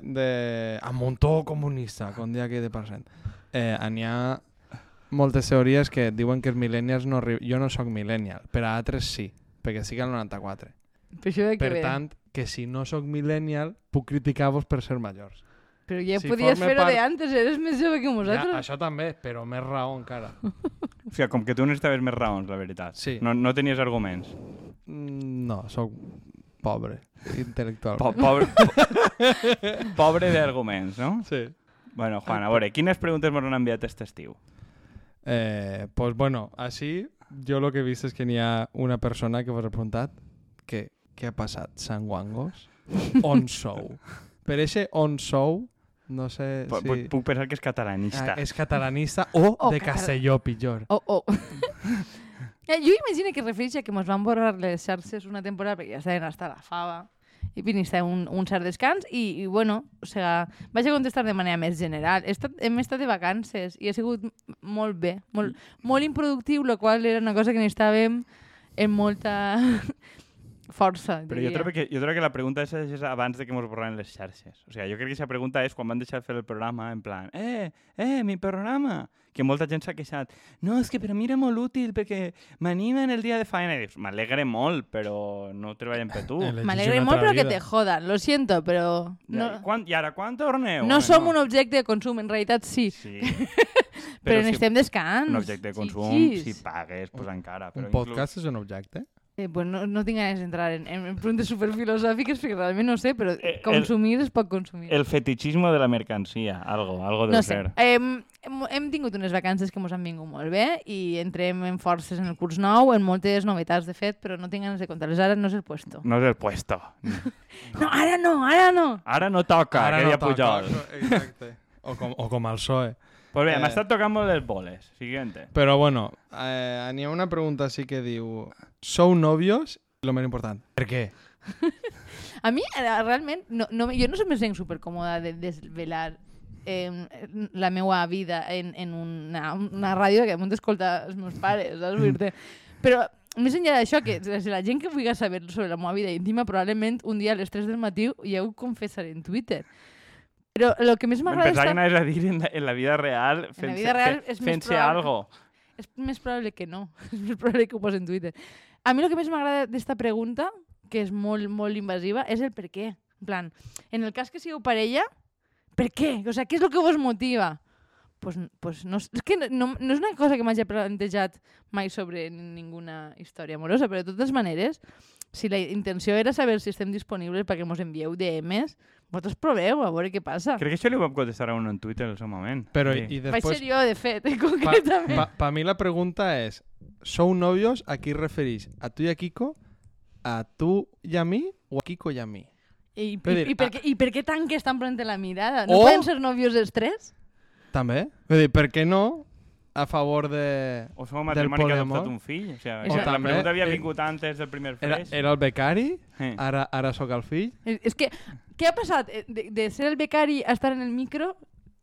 de... amb un to comunista, com dia que de present. Eh, n'hi ha moltes teories que diuen que els millennials no arriben... Jo no sóc millennial, però altres sí, perquè sí que el 94. Per això de que Per ve. tant, que si no sóc millennial, puc criticar-vos per ser majors. Però ja si podies fer-ho part- de antes, eres més jove que Ja, nosaltres. això també, però més raó encara. O sigui, com que tu necessitaves més raons, la veritat. Sí. No, no tenies arguments. Mm, No, sóc pobre, intel·lectual. Po pobre, po pobre d'arguments, no? Sí. Bueno, Juan, a veure, quines preguntes m'han enviat aquest estiu? Eh, pues bueno, així jo el que he vist és que n'hi ha una persona que vos ha preguntat que què ha passat, Sant Guangos? On sou? Per eixe on sou, no sé Pu- si... pu- Puc pensar que és catalanista. Ah, és catalanista o O de. Castelló, pitjor. Oh, oh. Ja, jo imagino que es refereix a que ens van borrar les xarxes una temporada perquè ja estaven hasta la fava i viniste un, un cert descans i, i bueno, o sea, vaig a contestar de manera més general. He estat, hem estat de vacances i ha sigut molt bé, molt, molt improductiu, la qual era una cosa que necessitàvem en molta força, Però jo diria. trobo, que, jo trobo que la pregunta és, és abans de que ens borraran les xarxes. O sigui, jo crec que aquesta pregunta és quan van deixar de fer el programa, en plan, eh, eh, mi programa! Que molta gent s'ha queixat. No, és que per a mi era molt útil perquè m'animen el dia de feina. I dius, m'alegre molt, però no treballen per tu. Elegeix M'alegre molt, altra però que te jodan. Lo siento, però... No. I, quan, I ara, quan torneu? no som un objecte de consum, en realitat sí. Sí. Però, si necessitem descans. un objecte de consum, xiquis. si pagues, pues encara. Però Un podcast és un objecte? Eh, pues no, no tinc ganes d'entrar en, en, en preguntes superfilosòfiques perquè realment no sé, però Eh, el- consumir es pot consumir. El fetichismo de la mercancía, algo, algo deu no sé. ser. Hem, hem, hem tingut unes vacances que ens han vingut molt bé i entrem en forces en el curs nou, en moltes novetats, de fet, però no tinc ganes de contar-les. Ara no és el puesto. No és el puesto. No, ara no, ara no! Ara no toca, Ara que no toca, Pujol. Exacte. O com, o com el PSOE. Pues bé, Eh. m'ha estat tocant molt les boles. Siguiente. Però bueno, eh, n'hi ha una pregunta així que diu Sou novios? Lo més important. Per què? A mi, eh, realment, no, no, jo no me sent supercòmoda de desvelar eh, la meva vida en, en una, una ràdio que m'han d'escoltar els meus pares, saps? Vull dir-te. Però més enllà d'això, que si la gent que vulgui saber sobre la meva vida íntima, probablement un dia a les 3 del matí ja ho confessaré en Twitter. Però el que més m'agrada Pensava que estar... anaves a dir en la, en la vida real, fent-se vida real és més fent-se probable- algo. És més probable que no. És més probable que ho posi en Twitter. A mi el que més m'agrada d'esta pregunta, que és molt, molt invasiva, és el per què. En plan, en el cas que sigueu parella, per què? O sea, què és el que vos motiva? Pues, pues no, és que no, no és una cosa que m'hagi plantejat mai sobre ninguna història amorosa, però de totes maneres, si la intenció era saber si estem disponibles perquè mos envieu DMs, vosaltres proveu, a veure què passa. Crec que això li vam contestar a un en Twitter en el seu moment. Però Sí. i Vaig després... ser jo, de fet, Pa, concretament. pa, pa mi la pregunta és Sou novios? A qui referís? A tu i a Kiko? A tu i a mi? O a Kiko i a mi? I, dir, i, per ah- què, I per què tanques tan pront la mirada? No O- poden ser novios els tres? També? Vull dir, per què no a favor de... O som Del matrimoni que ha adoptat un fill. O sea, O la també, pregunta havia eh, vingut antes del primer Era, freix. era el becari, Eh. ara, ara sóc el fill. És, és que, què ha passat? Eh, De, de ser el becari a estar en el micro,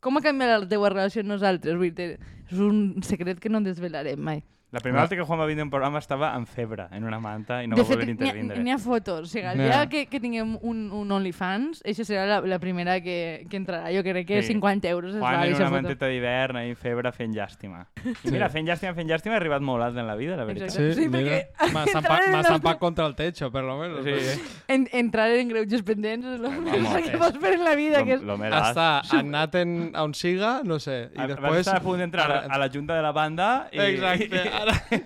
com ha canviat la teua relació amb nosaltres? Vull dir, és un secret que no desvelarem mai. La primera Va. volta que Juan va vindre a un programa estava en febre, en una manta, i no de va voler fet, n'hi ha, intervindre. n'hi ha fotos. O sigui, el dia que, que tinguem un, un OnlyFans, això serà la, la primera que, que entrarà. Jo crec que Sí. 50 euros es Juan val en una foto. manteta d'hivern, ahí en febre, fent llàstima. I mira, fent llàstima, fent llàstima, ha arribat molt alt en la vida, la veritat. Exacte. Sí, mira, perquè m'ha zampat, el zampat contra el techo, per lo menos. Sí. perquè En, entrar en greuges pendents és el Vamos, que és- pots fer en la vida. que és... Lo, lo Hasta anat en, a on siga, no sé. I I després... Vas estar a punt d'entrar a, a la junta de la banda i, Exacte, i, ara...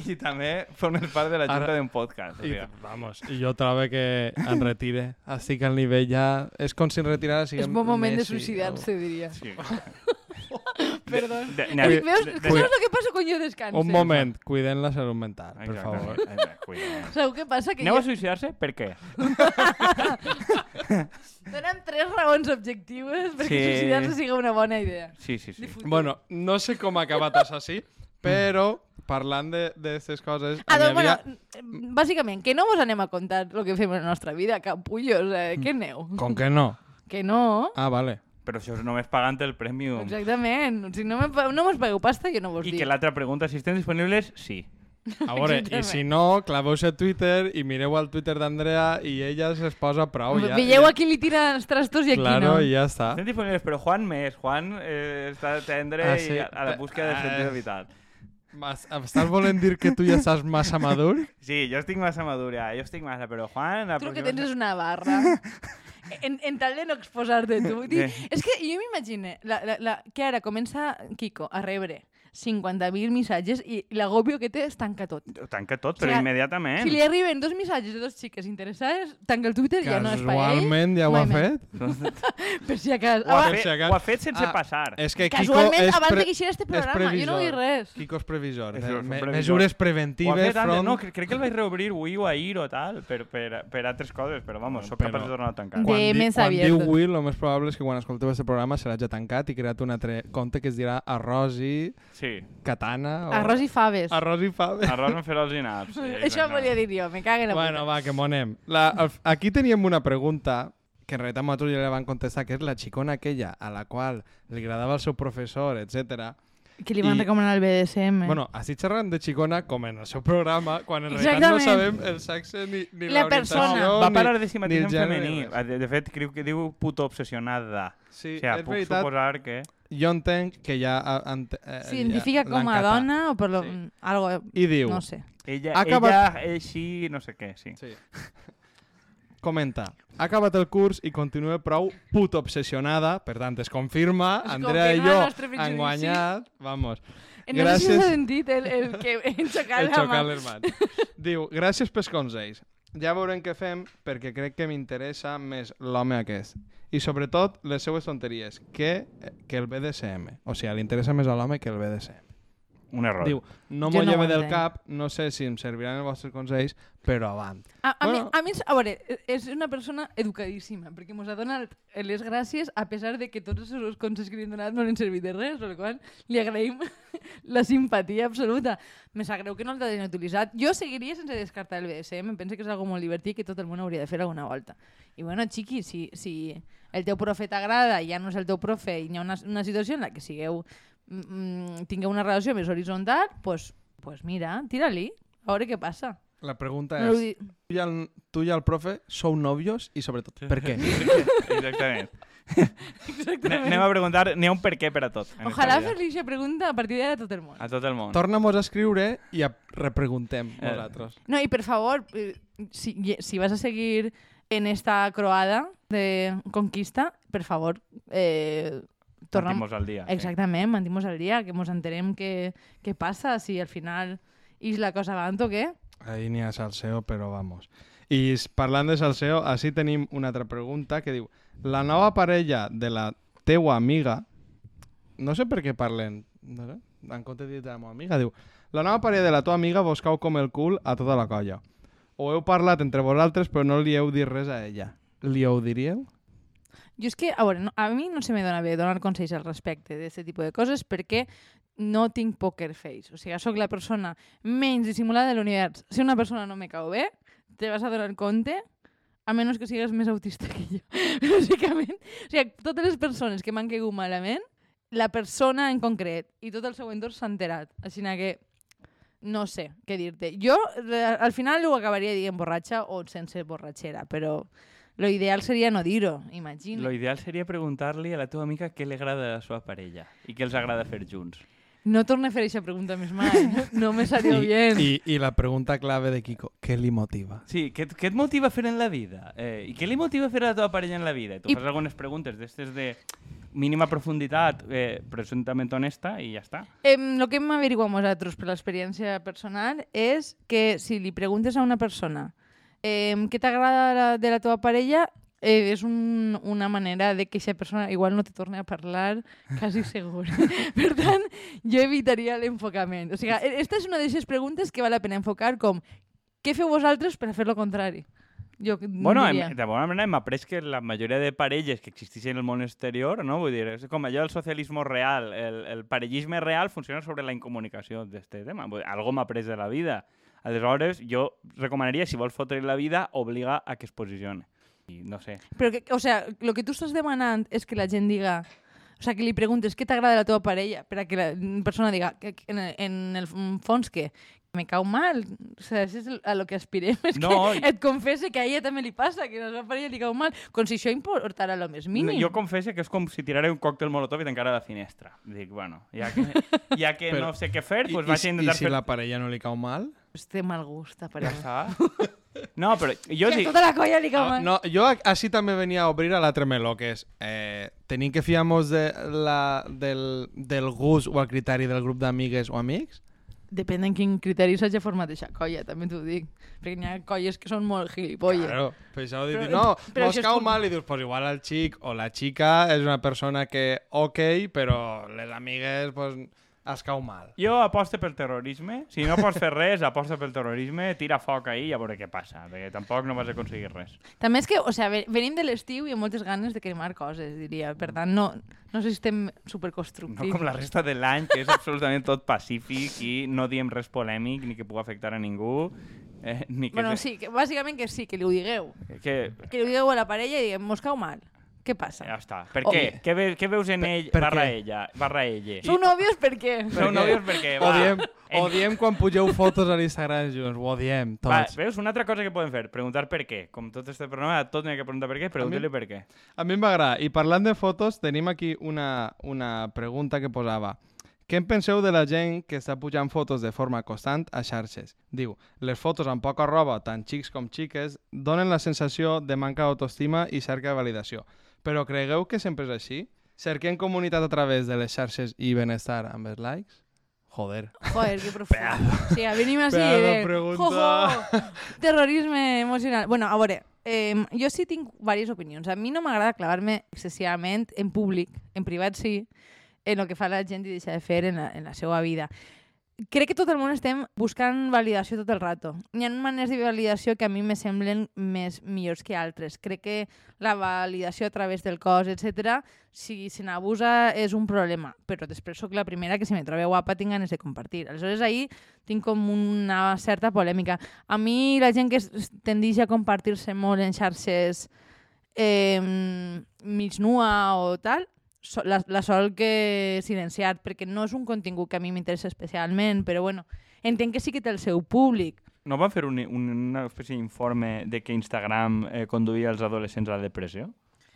i també formes part de la junta Ara- d'un podcast. O I, vamos, i jo trobo que em retire. Estic al nivell ja... És com si em retirara... És bon moment de Messi, suïcidar-se, diria. Sí. Perdó. De, de, Dic, veus? de- Que de- és el que passa quan jo descanso. o- Un moment, cuiden la salut mental, per Exactament. favor. Cuida. Sabeu què passa? Que Aneu a jo... suïcidar-se? Per què? Donen tres raons objectives perquè Sí. suïcidar-se sigui una bona idea. Sí, sí, sí. Bueno, no sé com ha acabat això així, però parlant d'aquestes coses... Ah, doncs, havia- bueno, bàsicament, que no vos anem a contar el que fem en la nostra vida, capullos, eh? Què aneu? Com que no? Que no. Ah, vale. Però això és només pagant el Premium. Exactament. Si no me, no mos pagueu pasta, jo no vos I dic. que l'altra pregunta, si estem disponibles, sí. A veure, i si no, claveu-se a Twitter i mireu al Twitter d'Andrea i ella es posa prou. Ja, Veieu ja, a qui li tira els trastos i a qui Claro, no. i ja està. Estem disponibles, però Juan més. Juan eh, està tendre Ah, sí? i a, a la búsqueda del Ah, sentit vital. Mas- Estàs volent dir que tu ja estàs massa madur? Sí, jo estic massa madur ja, jo estic massa, però Juan... la Tu el que tens és una barra. En, en tal de no exposar-te tu. Sí. és que jo m'imagine la, la, la, que ara comença Kiko a rebre 50.000 missatges i l'agobio que té es tanca tot. Tanca tot, O sigui, però immediatament. Si li arriben dos missatges de dos xiques interessades, tanca el Twitter, ja no és per ell. Casualment ja ho ha fet? Per si acaso. Ho ha, fet, ho ha fet sense Ah, passar. És que Kiko Casualment, és, abans de que eixera este programa, jo no vull res. Kiko és previsor. És un me previsor. mesures Ho ha preventives front... no, cre- crec que el vaig reobrir avui o ahir o tal, per, per, per altres coses, però vamos, soc Però- capaç de tornar a tancar. De- Quan, di, quan diu. Will, el més probable és que quan escolteu aquest programa se l'hagi tancat i creat un altre compte que es dirà Arrosi Sí, Katana o... Arròs i faves. Arrosi Fave. arròs amb ferols i naps. Sí, Això exacte. volia dir jo, me cague en la Bueno, puta. va, que monem. La, el, aquí teníem una pregunta que en realitat nosaltres ja la van contestar, que és la xicona aquella a la qual li agradava el seu professor, etc. Que li van i- recomanar el BDSM. Bueno, així xerrant de xicona, com en el seu programa, quan en realitat no sabem el sexe ni, ni La persona. Va ni- parlar de si mateix en femení. ni res. De, de fet, creu que diu puto obsessionada. Sí, o sigui, és puc veritat. suposar que... Jo entenc que ja... ante- eh, Se identifica ja com a dona o per lo... Sí. algo... I diu... No sé. Ella, acabat- ella, ell sí, no sé què, sí. Sí. Comenta. Ha acabat el curs i continua prou puto obsessionada, per tant, es confirma, Es Andrea i confirma el jo han guanyat, vamos, Eh, No sé si Gràcies. sentit el, el que en xocar el la mà. xocar. Diu, gràcies pels consells. Ja veurem què fem perquè crec que m'interessa més l'home aquest. I sobretot les seues tonteries, que, que el BDSM. O sigui, li interessa més a l'home que el BDSM. Un error. Diu, no m'ho no lleve del cap, no sé si em serviran els vostres consells, però avant. A, a, Bueno. mi, a mi, a veure, és una persona educadíssima, perquè ens ha donat les gràcies a pesar de que tots els consells que li hem donat no li han servit de res, per qual li agraïm la simpatia absoluta. Me sap greu que no l'hagin utilitzat. Jo seguiria sense descartar el BDSM, em penso que és algo molt divertit que tot el món hauria de fer alguna volta. I bueno, xiqui, si, si el teu profe t'agrada i ja no és el teu profe i hi ha una, una situació en la que sigueu mm, tingueu una relació més horitzontal, pues, pues mira, tira-li, a veure què passa. La pregunta No és, di- tu i, el, tu i el profe sou nòvios i sobretot, per què? Exactament. Ne- Anem a preguntar, n'hi ha un per què per a tot. Ojalà fer-li aquesta pregunta a partir d'ara a tot el món. A tot el món. Torna-mos a escriure i a repreguntem Eh. nosaltres. No, i per favor, eh, si, si vas a seguir en esta croada de conquista, per favor, eh, torna... Mantim-nos al dia. sí. Exactament, mantim-nos al dia, que mos enterem què, què passa, si al final és la cosa avant o què. Ahí n'hi ha salseo, però vamos. I parlant de salseo, així tenim una altra pregunta que diu la nova parella de la teua amiga no sé per què parlen no sé, en compte de dir de la meva amiga diu la nova parella de la tua amiga vos cau com el cul a tota la colla o heu parlat entre vosaltres però no li heu dit res a ella li ho diríeu? Jo és que, a veure, no, a mi no se me dona bé donar consells al respecte d'aquest tipus de coses perquè no tinc poker face. O sigui, sóc la persona menys dissimulada de l'univers. Si una persona no me cau bé, te vas a donar compte a menys que sigues més autista que jo. Bàsicament. O sigui, totes les persones que m'han caigut malament, la persona en concret i tot el seu entorn s'ha enterat. Així que no sé què dir-te. Jo, eh, al final, ho acabaria dient borratxa o sense borratxera, però lo ideal seria no dir-ho, imagina. Lo ideal seria preguntar-li a la teva amica què li agrada de la seva parella i què els agrada fer junts. No torne a fer aquesta pregunta més mai. No me salió I, bien. i, I la pregunta clave de Kiko, què li motiva? Sí, què, et- què et motiva a fer en la vida? Eh, I què li motiva a fer a la teva parella en la vida? I tu I- fas algunes preguntes d'estes de mínima profunditat, eh, presumptament honesta, i ja està. Em, lo que hem averiguat nosaltres per l'experiència personal és que si li preguntes a una persona em, què t'agrada de la teva parella, eh, és un, una manera de que aquesta persona igual no te torni a parlar quasi segur. per tant, jo evitaria l'enfocament. O sigui, esta és una d'aquestes preguntes que val la pena enfocar com què feu vosaltres per a fer lo contrari? Jo Bueno, diria. hem, de bona manera hem après que la majoria de parelles que existeixen en el món exterior, no? Vull dir, és com allò del socialisme real, el, el parellisme real funciona sobre la incomunicació d'este tema. Algo m'ha après de la vida. Aleshores, jo recomanaria, si vols fotre la vida, obliga a que es posicione. I no sé. Però, que, o sea, lo que tu estàs demanant és que la gent diga... O sea, que li preguntes què t'agrada de la teva parella per a que la persona diga que, que en, en el fons què? me cau mal. O sea, això és a lo que aspirem. És No, que et confesse que a ella també li passa, que a la seva parella li cau mal. Com si això importara lo més mínim. Jo confesso que és com si tirara un còctel molotov i tancara la finestra. Dic, bueno, ja que, ja que Però- no sé què fer, I, doncs i, vaig a I intentar si fer... la parella no li cau mal? Pues té mal gust, Ja apareix. està. No, però jo Que dic... tota la colla li cau Ah, mal. no, jo a- així també venia a obrir a l'altre meló, que és eh, tenim que fiar-nos de la, del, del gust o el criteri del grup d'amigues o amics? Depèn en quin criteri s'hagi format aquesta colla, també t'ho dic. Perquè n'hi ha colles que són molt gilipolles. Claro, per això dic, Però- no, però mos cau com- mal i dius, pues igual el xic o la xica és una persona que ok, però les amigues pues, es cau mal. Jo aposto pel terrorisme. Si no pots fer res, aposta pel terrorisme, tira foc ahí i a veure què passa, perquè tampoc no vas aconseguir res. També és que, o sea, ve- venim de l'estiu i amb moltes ganes de cremar coses, diria. Per tant, no, no sé si estem No superconstructius. com la resta de l'any, que és absolutament tot pacífic i no diem res polèmic ni que pugui afectar a ningú. Eh, ni que Bueno, se- sí, que, bàsicament que sí, que li ho digueu. Que, Que li ho digueu a la parella i diguem, mos cau mal. Què passa? ja està. Per què? Què, ve, què veus en ell per barra què? ella? Barra ella? Sou nòvios per què? Sou què? nòvios perquè, va, Odiem, en- odiem quan pugeu fotos a l'Instagram junts, ho odiem, Va, tots. veus? Una altra cosa que podem fer, preguntar per què. Com tot este programa, tot n'hi ha que preguntar per què, pregunta-li per què. A mi em va agradar. I parlant de fotos, tenim aquí una, una pregunta que posava. Què en penseu de la gent que està pujant fotos de forma constant a xarxes? Diu, les fotos amb poca roba, tant xics com xiques, donen la sensació de manca d'autoestima i cerca de validació. Però cregueu que sempre és així? Cerquem comunitat a través de les xarxes i benestar amb els likes? Joder. Joder, que profund. Sí, venim així Pedazo de... pregunta. Jo, jo, terrorisme emocional. Bueno, a veure, eh, jo sí tinc diverses opinions. A mi no m'agrada clavar-me excessivament en públic, en privat sí, en el que fa la gent i deixa de fer en la, en la seva vida. Crec que tot el món estem buscant validació tot el rato. Hi ha maneres de validació que a mi me semblen més millors que altres. Crec que la validació a través del cos, etc, si se n'abusa és un problema, però després sóc la primera que si me trobo guapa tinc ganes de compartir. Aleshores ahir tinc com una certa polèmica. A mi la gent que tendeix a compartir-se molt en xarxes eh, mig nua o tal, so, la, la sol que silenciar, perquè no és un contingut que a mi m'interessa especialment, però bueno, entenc que sí que té el seu públic. No van fer un, un, una espècie d'informe de que Instagram eh, conduïa els adolescents a la depressió?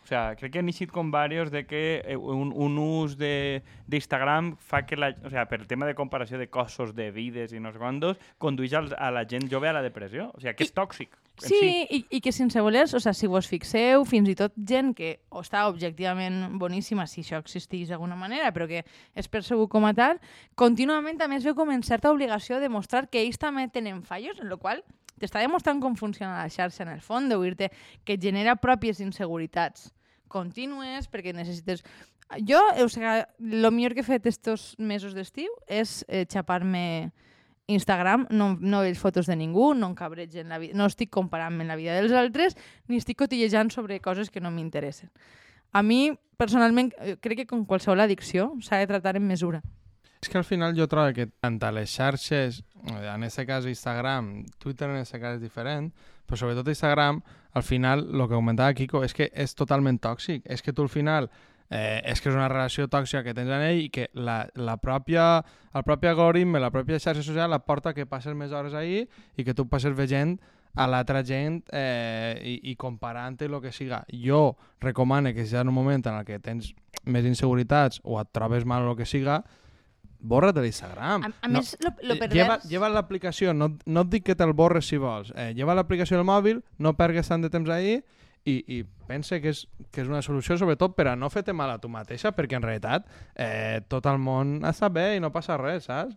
O sea, crec que han eixit com varios de que eh, un, un ús de- d'Instagram fa que la... O sea, per el tema de comparació de cossos, de vides i no sé quantos, condueix als, a la gent jove a la depressió. O sea, que és tòxic. en Sí, i, i que sense voler, o sea, si vos fixeu, fins i tot gent que o està objectivament boníssima, si això existeix d'alguna manera, però que és percebut com a tal, contínuament també es veu com en certa obligació de mostrar que ells també tenen fallos, en la qual t'està demostrant com funciona la xarxa en el fons, d'oir-te que et genera pròpies inseguretats contínues, perquè necessites... Jo, o sigui, el millor que he fet estos mesos d'estiu és eh, xapar-me Instagram, no, no veig fotos de ningú, no em cabreig en la vida, no estic comparant-me en la vida dels altres, ni estic cotillejant sobre coses que no m'interessen. A mi, personalment, eh, crec que com qualsevol addicció s'ha de tratar en mesura. És que al final jo trobo que tant a les xarxes, eh, en aquest cas Instagram, Twitter en aquest cas és diferent, però sobretot Instagram, al final, el que comentava Kiko, és que és totalment tòxic. És que tu al final, eh, és que és una relació tòxica que tens amb ell i que la, la pròpia, el propi algoritme, la pròpia xarxa social la porta que passes més hores ahí i que tu passes veient a l'altra gent eh, i, i comparant-te el que siga. Jo recomano que si en un moment en el que tens més inseguretats o et trobes mal o el que siga, borra't de l'Instagram. A, a No, més, lo, lo eh, pervers... Lleva, lleva l'aplicació, no, no et dic que te'l borres si vols. Eh, lleva l'aplicació al mòbil, no pergues tant de temps ahí i, i pensa que és, que és una solució sobretot per a no fer-te mal a tu mateixa perquè en realitat eh, tot el món està bé i no passa res, saps?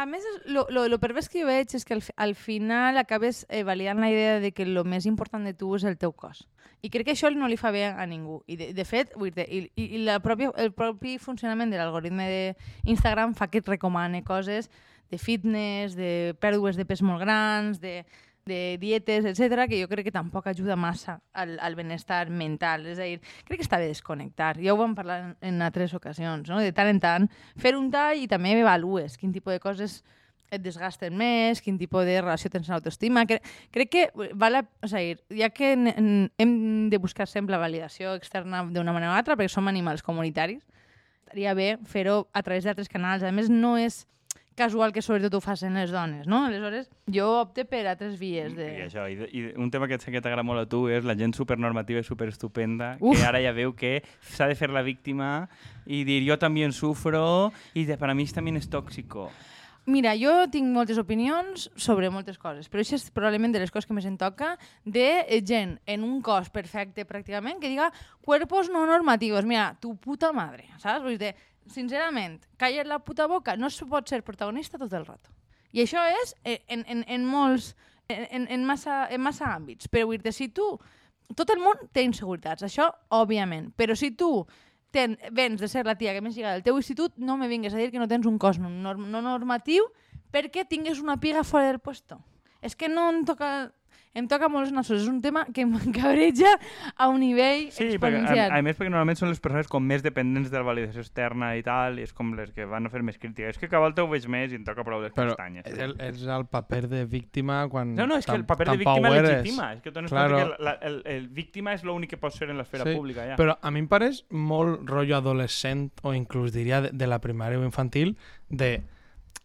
A més, lo, lo, lo pervers que jo veig és que al, al final acabes eh, validant la idea de que el més important de tu és el teu cos. I crec que això no li fa bé a ningú. I de, de fet, vull dir, i i la pròpia, el propi funcionament de l'algoritme d'Instagram fa que et recomane coses de fitness, de pèrdues de pes molt grans, de, de dietes, etc que jo crec que tampoc ajuda massa al, al benestar mental. És a dir, crec que està bé desconnectar. Ja ho vam parlar en, en altres ocasions, no? De tant en tant, fer un tall i també avalues quin tipus de coses et desgasten més, quin tipus de relació tens amb l'autoestima. Cre crec que val la, o sigui, ja que hem de buscar sempre la validació externa d'una manera o altra, perquè som animals comunitaris, estaria bé fer-ho a través d'altres canals. A més, no és casual que sobretot ho facin les dones, no? Aleshores, jo opte per altres vies de... I, això, i, i un tema que sé que t'agrada molt a tu és la gent supernormativa i superestupenda, Uf. que ara ja veu que s'ha de fer la víctima i dir jo també en sufro i de, per a mi també és tòxico. Mira, jo tinc moltes opinions sobre moltes coses, però això és probablement de les coses que més em toca de gent en un cos perfecte pràcticament que diga cuerpos no normativos. Mira, tu puta madre, saps? Vull dir, sincerament, calla't la puta boca, no es pot ser protagonista tot el rato. I això és eh, en, en, en molts, en, en, massa, en massa àmbits. Però vull dir, si tu... Tot el món té inseguretats, això, òbviament. Però si tu ten, vens de ser la tia que més lliga del teu institut, no me vingues a dir que no tens un cos no, no normatiu perquè tingues una piga fora del puesto. És que no em toca... Em toca molt els nassos. És un tema que em cabreja a un nivell Sí, perquè, a, exponencial. a més perquè normalment són les persones com més dependents de la validació externa i tal, i és com les que van a fer més crítica. És que cada volta ho veig més i em toca prou les Però pestanyes. és el, és el paper de víctima quan... No, no, és que el paper de víctima és. legitima. És que dones Claro. claro. que la, el, el víctima és l'únic que pot ser en l'esfera Sí, pública, ja. Però a mi em pareix molt rotllo adolescent o inclús diria de, de la primària o infantil de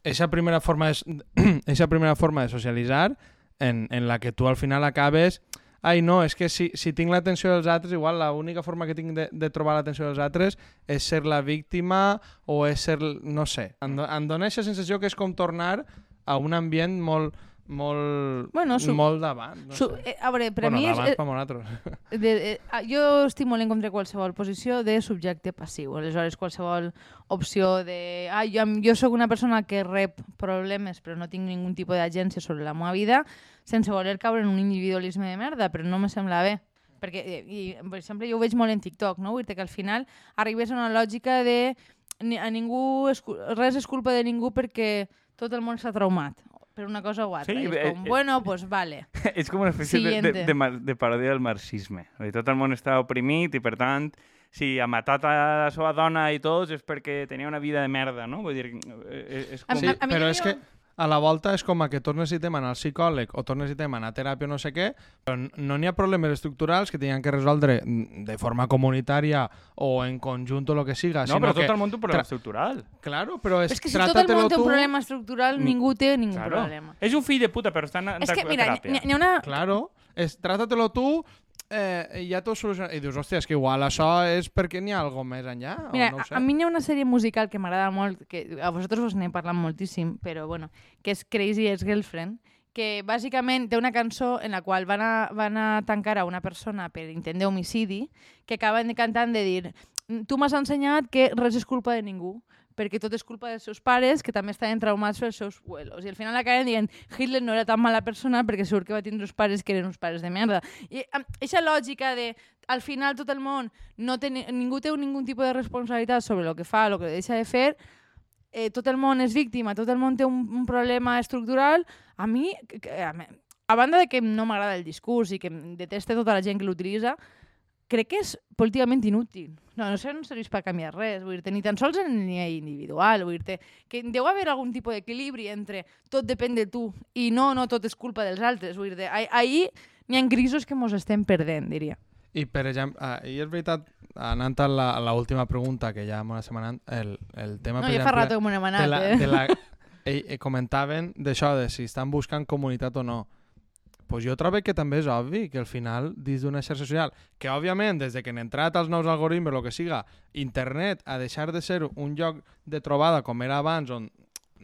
esa primera forma de, esa primera forma de socialitzar en, en la que tu al final acabes ai no, és que si, si tinc l'atenció dels altres igual l'única forma que tinc de, de trobar l'atenció dels altres és ser la víctima o és ser, no sé. Em, em dona aquesta sensació que és com tornar a un ambient molt molt, Bueno, su- molt d'abans no Su, sé. eh, a veure, per bueno, mi és, d'abans eh, per nosaltres de, eh, ah, jo estic molt en contra de qualsevol posició de subjecte passiu. Aleshores, qualsevol opció de... Ah, jo, jo sóc una persona que rep problemes però no tinc ningun tipus d'agència sobre la meva vida sense voler caure en un individualisme de merda, però no me sembla bé. Perquè, i, per exemple, jo ho veig molt en TikTok, no? Vull dir que al final arribes a una lògica de ni, a ningú res és culpa de ningú perquè tot el món s'ha traumat per una cosa o altra. Sí, I és eh, com, eh, bueno, pues vale. és com una espècie de, de, de, de paròdia del marxisme. Tot el món està oprimit i, per tant, si ha matat a la seva dona i tots és perquè tenia una vida de merda, no? Vull dir, eh, és A- com... Sí, però és que a la volta és com a que tot necessitem anar al psicòleg o tot necessitem anar a teràpia o no sé què, però n- no n'hi ha problemes estructurals que tinguin que resoldre mm, de forma comunitària o en conjunt o el que siga, No, sinó però que... tot el món té un problema estructural. Claro, però és, És que si tot el món té un tu- problema estructural, Ni- ningú té ningú Claro. problema. És un fill de puta, però està en, en És que, mira, teràpia. n'hi n'hi ha una... Claro, és trata-te-lo tu eh, ja t'ho soluciona. I dius, hòstia, és que igual això és perquè n'hi ha alguna més enllà, Mira, o no a, sé. a mi n'hi ha una sèrie musical que m'agrada molt, que a vosaltres us n'he parlat moltíssim, però bueno, que és Crazy Ex-Girlfriend, que bàsicament té una cançó en la qual van a, van a tancar a una persona per intent d'homicidi, que acaben cantant de dir tu m'has ensenyat que res és culpa de ningú, perquè tot és culpa dels seus pares, que també estaven traumats pels seus abuelos. I al final acaben dient Hitler no era tan mala persona perquè segur que va tindre uns pares que eren uns pares de merda. I aquesta lògica de al final tot el món no té, ni- ningú té ningú tipus de responsabilitat sobre el que fa, el que deixa de fer, eh, tot el món és víctima, tot el món té un, un problema estructural, a mi, a, a banda de que no m'agrada el discurs i que deteste tota la gent que l'utilitza, crec que és políticament inútil. No, no sé, no serveix per canviar res, vull dir ni tan sols en el nivell individual, vull dir que deu haver algun tipus d'equilibri entre tot depèn de tu i no, no tot és culpa dels altres, vull dir ahir, ahir n'hi ha grisos que mos estem perdent, diria. I, per exemple, ah, i és veritat, anant a la, a la última pregunta, que ja m'ho estem anant, el, el tema, No, ja fa exemple, rato que m'ho hem de anat, la, eh? de la, eh, eh, comentaven d'això, de si estan buscant comunitat o no. Pues jo trobo que també és obvi que al final, dins d'una xarxa social, que òbviament, des de que han entrat els nous algoritmes, el que siga, internet ha deixar de ser un lloc de trobada com era abans, on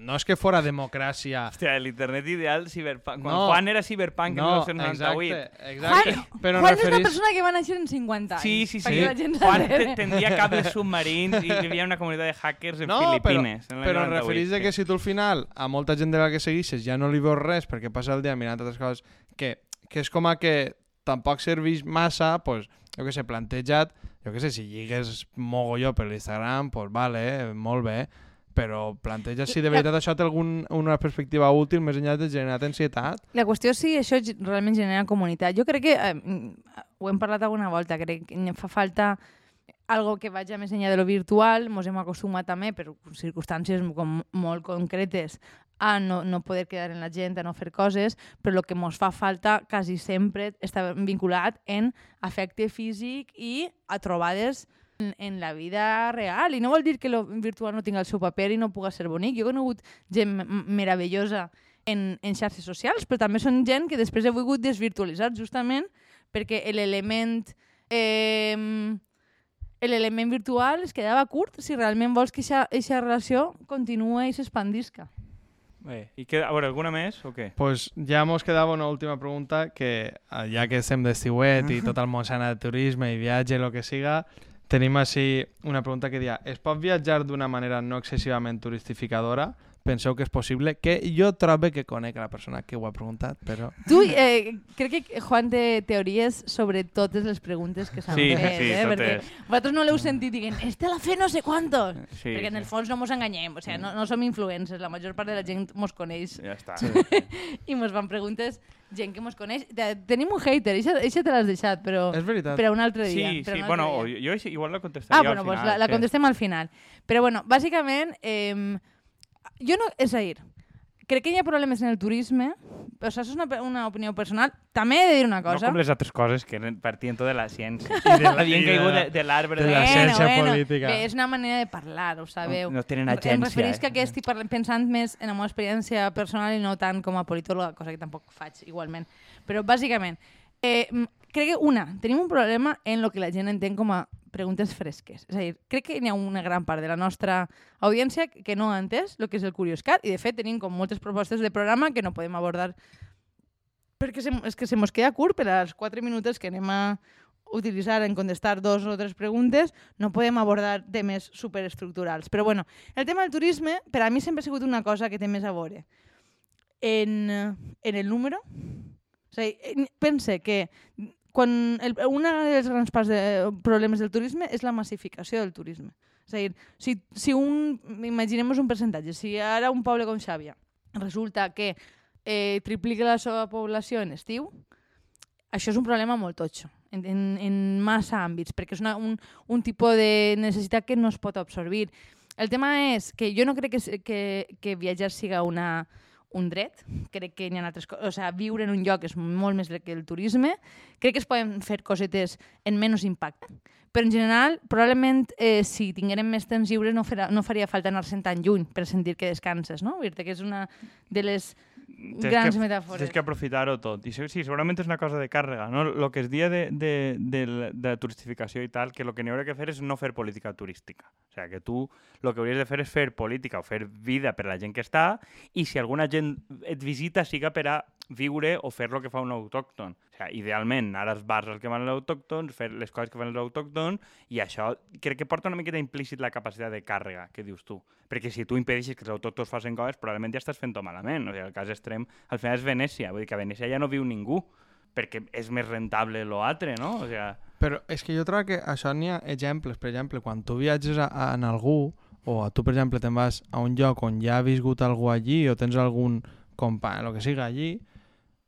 no és que fora democràcia... Hòstia, l'internet ideal, ciberpunk. Quan No. Juan era ciberpunk en 1998. exacte, exacte. Juan, però Juan és una referís... persona que va néixer en 50 anys. Sí, sí, sí. gent Juan s'enteri. te- tendria cables submarins i hi havia una comunitat de hackers en No, però, Filipines. en l'any però 98, referís que si tu al final a molta gent de la que segueixes ja no li veus res perquè passa el dia mirant altres coses que, que és com a que tampoc serveix massa, pues, jo que sé, plantejat, jo que sé, si lligues mogolló per l'Instagram, pues vale, molt bé, però planteja si de veritat això té algun, una perspectiva útil més enllà de generar ansietat. La qüestió és si això realment genera comunitat. Jo crec que, eh, ho hem parlat alguna volta, crec que fa falta algo que vagi més enllà de lo virtual. Ens hem acostumat també, per circumstàncies com molt concretes, a no, no poder quedar en la gent, a no fer coses, però el que ens fa falta quasi sempre està vinculat en afecte físic i a trobades en, en la vida real. I no vol dir que lo virtual no tinga el seu paper i no puga ser bonic. Jo he conegut gent meravellosa en, en xarxes socials, però també són gent que després he volgut desvirtualitzar justament perquè l'element eh, l'element virtual es quedava curt si realment vols que aquesta relació continue i s'expandisca. Bé, i que, a veure, alguna més o què? Pues ja mos quedava una última pregunta que eh, ja que estem d'estiuet i tot el món s'anà de turisme i viatge, el que siga, tenim així una pregunta que dia es pot viatjar d'una manera no excessivament turistificadora? Penseu que és possible? Que jo trobo que conec la persona que ho ha preguntat, però... Tu, eh, crec que Juan té teories sobre totes les preguntes que s'han Sí, fet, sí, eh? perquè totes. vosaltres no l'heu sentit dient este l'ha fet no sé quantos, Sí, perquè en el sí. fons no mos enganyem, o sigui, no, no som influencers, la major part de la gent mos coneix Ja està. i mos fan preguntes gent que mos coneix. Te- Tenim un hater, eixa te l'has deixat, però És veritat. per a un altre dia. Sí, sí, bueno, altre o dia. jo, jo igual la contestaria Ah, al bueno, pues final. la, la que- contestem al final. Però bueno, bàsicament, eh, jo no... És a dir, crec que hi ha problemes en el turisme, però això és una, una opinió personal. També he de dir una No cosa. com les altres coses que partien tot de la ciència. I de la- Havien caigut la- de, de l'arbre de de la ciència política. Bé, és una manera de parlar, ho sabeu. No- no tenen Em agència, refereix que eh? que estic parlant, pensant més en la meva experiència personal i no tant com a politòloga, cosa que tampoc faig igualment. Però bàsicament, eh, crec que una, tenim un problema en lo que la gent entén com a preguntes fresques. És a dir, crec que hi ha una gran part de la nostra audiència que no ha entès el que és el Curioscat i de fet tenim com moltes propostes de programa que no podem abordar perquè se, és que se mos queda curt per als 4 minuts que anem a utilitzar en contestar dos o tres preguntes, no podem abordar temes superestructurals. Però bueno, el tema del turisme per a mi sempre ha sigut una cosa que té més a veure en, eh, en el número. O sigui, en- pense que quan el, una dels grans parts de problemes del turisme és la massificació del turisme. És a dir, si, si un, imaginem un percentatge, si ara un poble com Xàbia resulta que eh, triplica la seva població en estiu, això és un problema molt totxo, en, en, en massa àmbits, perquè és una, un, un tipus de necessitat que no es pot absorbir. El tema és que jo no crec que, que, que viatjar siga una, un dret, crec que hi ha altres coses, o sigui, viure en un lloc és molt més que el turisme, crec que es poden fer cosetes en menys impacte, però en general, probablement, eh, si tinguérem més temps lliures no, farà, no faria falta anar-se'n tan lluny per sentir que descanses, no? Dir que és una de les grans que, metàfores. Tens que aprofitar-ho tot. I sí, segurament és una cosa de càrrega. No? Lo que es dia de, de, de, de turistificació i tal, que el que n'hi hauria que fer és no fer política turística. O sigui, que tu el que hauries de fer és fer política o fer vida per a la gent que està i si alguna gent et visita siga per a viure o fer el que fa un autòcton. O sigui, idealment, anar als bars als que van els autòctons, fer les coses que fan els autòctons i això crec que porta una miqueta implícit la capacitat de càrrega que dius tu. Perquè si tu impedeixes que els autòctons facin coses, probablement ja estàs fent-ho malament. O sigui, el cas extrem, al final és Venècia. Vull dir que a Venècia ja no viu ningú perquè és més rentable l'altre, no? O sigui, Però és que jo trobo que això n'hi ha exemples. Per exemple, quan tu viatges a, a, en algú, o a tu, per exemple, te'n vas a un lloc on ja ha viscut algú allí, o tens algun company, el que siga allí,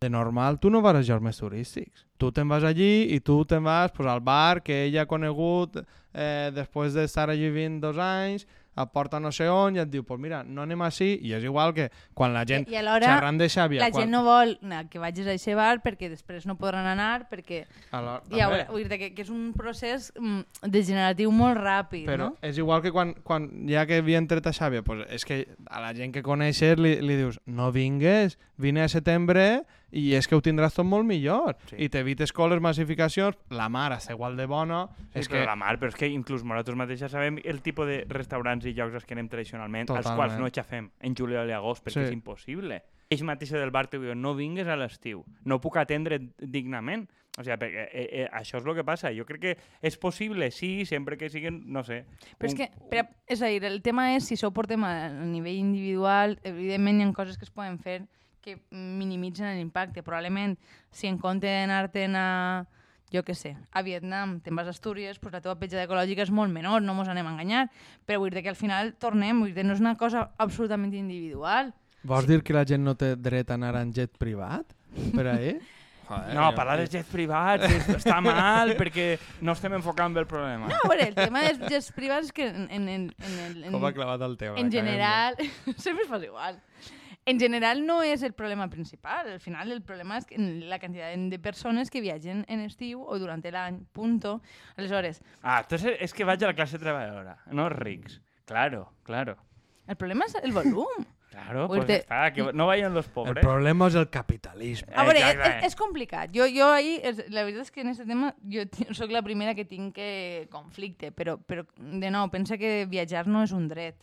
de normal tu no vas a llocs més turístics. Tu te'n vas allí i tu te'n vas pues, al bar que ell ha conegut eh, després d'estar allí 20 dos anys, et porta no sé on i et diu, pues mira, no anem així, i és igual que quan la gent, I, i alhora xerrant de Xàbia... la quan... gent no vol anar, que vagis a aquest bar perquè després no podran anar perquè Alhora, hi haurà, també. vull dir que, que és un procés mm, degeneratiu molt ràpid, Però no? és igual que quan, quan ja que havien tret a Xàbia, pues és que a la gent que coneixes li, li dius no vingues, vine a setembre i és que ho tindràs tot molt millor. Sí. I t'evites coles, massificacions, la mar està igual de bona. Sí, és però que la mar, però és que inclús nosaltres mateixos sabem el tipus de restaurants i llocs als que anem tradicionalment, als Totalment. quals no aixafem en juliol i agost, perquè Sí. és impossible. Ells mateixos del bar te diuen, no vingues a l'estiu, no puc atendre dignament. O sigui, perquè, eh, eh, això és el que passa. Jo crec que és possible, sí, sempre que siguin, no sé... Però és un- que, per, a- és a dir, el tema és si això ho portem a, a nivell individual, evidentment hi ha coses que es poden fer que minimitzen l'impacte. Probablement, si en compte d'anar-te'n a, jo què sé, a Vietnam, te'n vas a Astúries, pues la teva petjada ecològica és molt menor, no mos anem a enganyar. Però vull dir que al final tornem, vull dir, no és una cosa absolutament individual. vols dir que la gent no té dret a anar en jet privat per ahir? Joder, No, parlar de jets privats és, està mal perquè no estem enfocant bé el problema. No, a veure, el tema dels jets privats és que en, en, en, en, el- en, Com ha clavat el tema? en general, sempre es fa igual. En general no és el problema principal. Al final el problema és la quantitat de persones que viatgen en estiu o durant l'any, punto. Aleshores, Ah, entonces es que vaig a la clase treballadora, no rics. Claro, claro. el problema és el volum. Claro, Pues pues te- está, que no vayan los El pobres. problema és el capitalisme. A veure, és, és, és complicat. Jo, jo ahir, és, la veritat és que en aquest tema jo sóc la primera que tinc que conflicte, però, però de nou, pensa que viatjar no és un dret.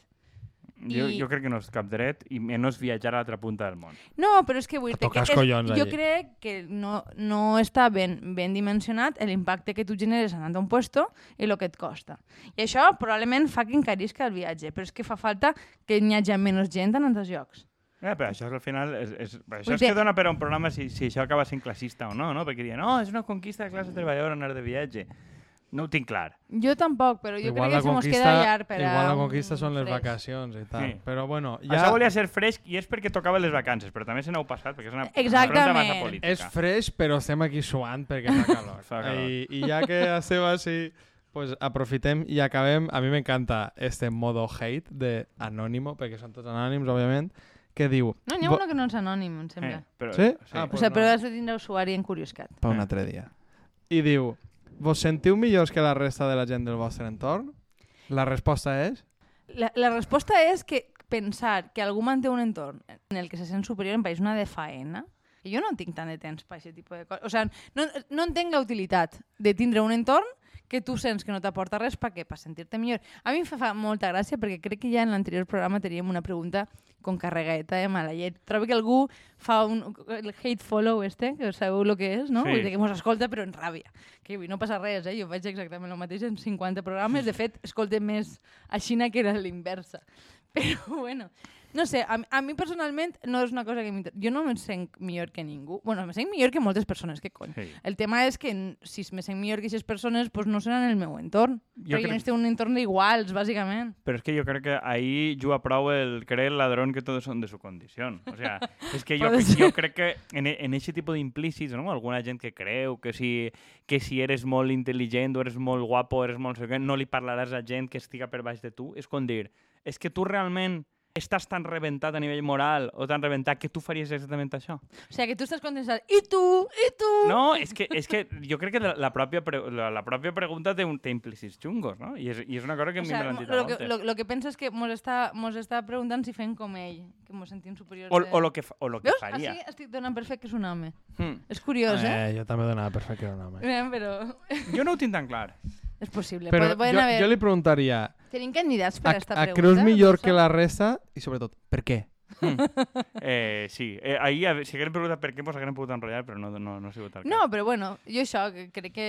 Jo, I- jo crec que no és cap dret i menys viatjar a l'altra punta del món. No, però és que vull dir que collons jo allí. crec que no, no està ben, ben dimensionat l'impacte que tu generes anant a un puesto i el que et costa. I això probablement fa que encarisca el viatge, però és que fa falta que n'hi hagi menys gent en altres llocs. Eh, però això és, al final és, és, això és que dona per a un programa si, si això acaba sent classista o no, no? Perquè diuen, no, és una conquista de classe treballadora anar de viatge. No ho tinc clar. Jo tampoc, però jo igual crec que se mos queda llarg per igual la conquista són les fresc. vacacions i tal. Sí. Però bueno, Ja... Això volia ser fresc i és perquè tocava les vacances, però també se n'heu passat, perquè és una Exactament. pregunta massa política. és fresc, però estem aquí suant perquè fa calor. Fa calor. I, I ja que estem així, pues aprofitem i acabem. A mi m'encanta este modo hate de anònimo, perquè són tots anònims, òbviament, que diu... No, n'hi ha uno que no és anònim, em sembla. Eh, però, Sí? sí. Ah, o pues sigui, no. però has de tindre usuari en Curioscat. per un altre dia. I diu, vos sentiu millors que la resta de la gent del vostre entorn? La resposta és... La, la resposta és que pensar que algú manté un entorn en el que se sent superior em pareix una de faena. Jo no tinc tant de temps per aquest tipus de coses. O sigui, no, no entenc la utilitat de tindre un entorn que tu sents que no t'aporta res per què? Per sentir-te millor. A mi em fa, fa molta gràcia perquè crec que ja en l'anterior programa teníem una pregunta con carregadeta de mala llet. Trobo que algú fa un, el hate follow este, que sabeu el que és, no? Sí. Vull dir que mos escolta però en ràbia. Que no passa res, eh? Jo faig exactament el mateix en 50 programes. De fet, escolte més a Xina que era l'inversa. Però, bueno, no sé, a, a mi personalment no és una cosa que m'interessa. Jo no me sent millor que ningú. Bueno, me sent millor que moltes persones, que cony. Sí. El tema és que si me sent millor que aquestes persones, pues no seran el meu entorn. Jo Jo perquè crec- jo necessito un entorn d'iguals, bàsicament. Pero es que yo creo que ahí juga prou el creer el ladrón que todos son de su condición. O sea, es que Puede yo creo que en, e- en ese tipo de implícits, ¿no? Alguna gent que creu que si, que si eres molt intel·ligent o eres molt guapo eres molt... no li parlaràs a gent que estiga per baix de tu. És com dir, és que tu realment estàs tan rebentat a nivell moral o tan rebentat que tu faries exactament això. O sigui, que tu estàs condensat. I tu? I tu? No, és que, és que jo crec que la, la, pròpia, pre, la, la pròpia pregunta té, un, té implícits xungos, no? I és, i és una cosa que a O mi me l'han mo- dit a lo, que, lo, lo que pensa és que mos està, mos està preguntant si fem com ell, que mos sentim superiors. O, de- o, lo que, fa- o lo que Veus? faria. Així estic donant per fet que és un home. Hmm. És curiós, eh? Eh, jo també donava per fer que era un home. eh? Però Jo no ho tinc tan clar. és possible. Però poden jo, haver... jo li preguntaria, Tenim candidats per a, a esta a pregunta? creus millor que la resta? I sobretot, per què? Eh, sí, eh, ahir, si haguem preguntat per què, doncs haguem pogut enrotllar, però no, no, no ha sigut el cas. No, però bueno, jo això, que crec que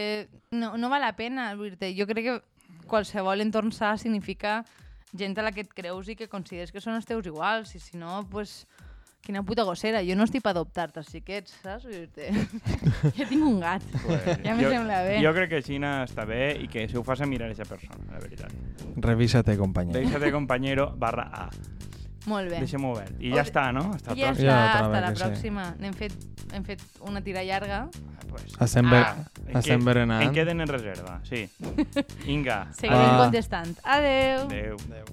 no, no val la pena. dir-te. Jo crec que qualsevol entorn sa significa gent a la que et creus i que consideres que són els teus iguals, i si no, pues, quina puta gossera. Jo no estic per adoptar-te els xiquets, saps? Vull dir-te. jo tinc un gat. Pues, Ja me jo, sembla bé. Jo crec que Xina està bé i que si ho fas a mirar aquesta persona, la veritat. Revísate, companyero. Deixa-te compañero barra A. Molt bé. Deixem-ho obert. I O- ja està, no? Està I ja està, Ja hasta la que sí. pròxima. N'hem fet, hem fet una tira llarga. Pues. Estem, ver Ah, en estem berenant. En queden en reserva, sí. Vinga. Seguirem Ah. contestant. Adeu. Adéu. Adéu.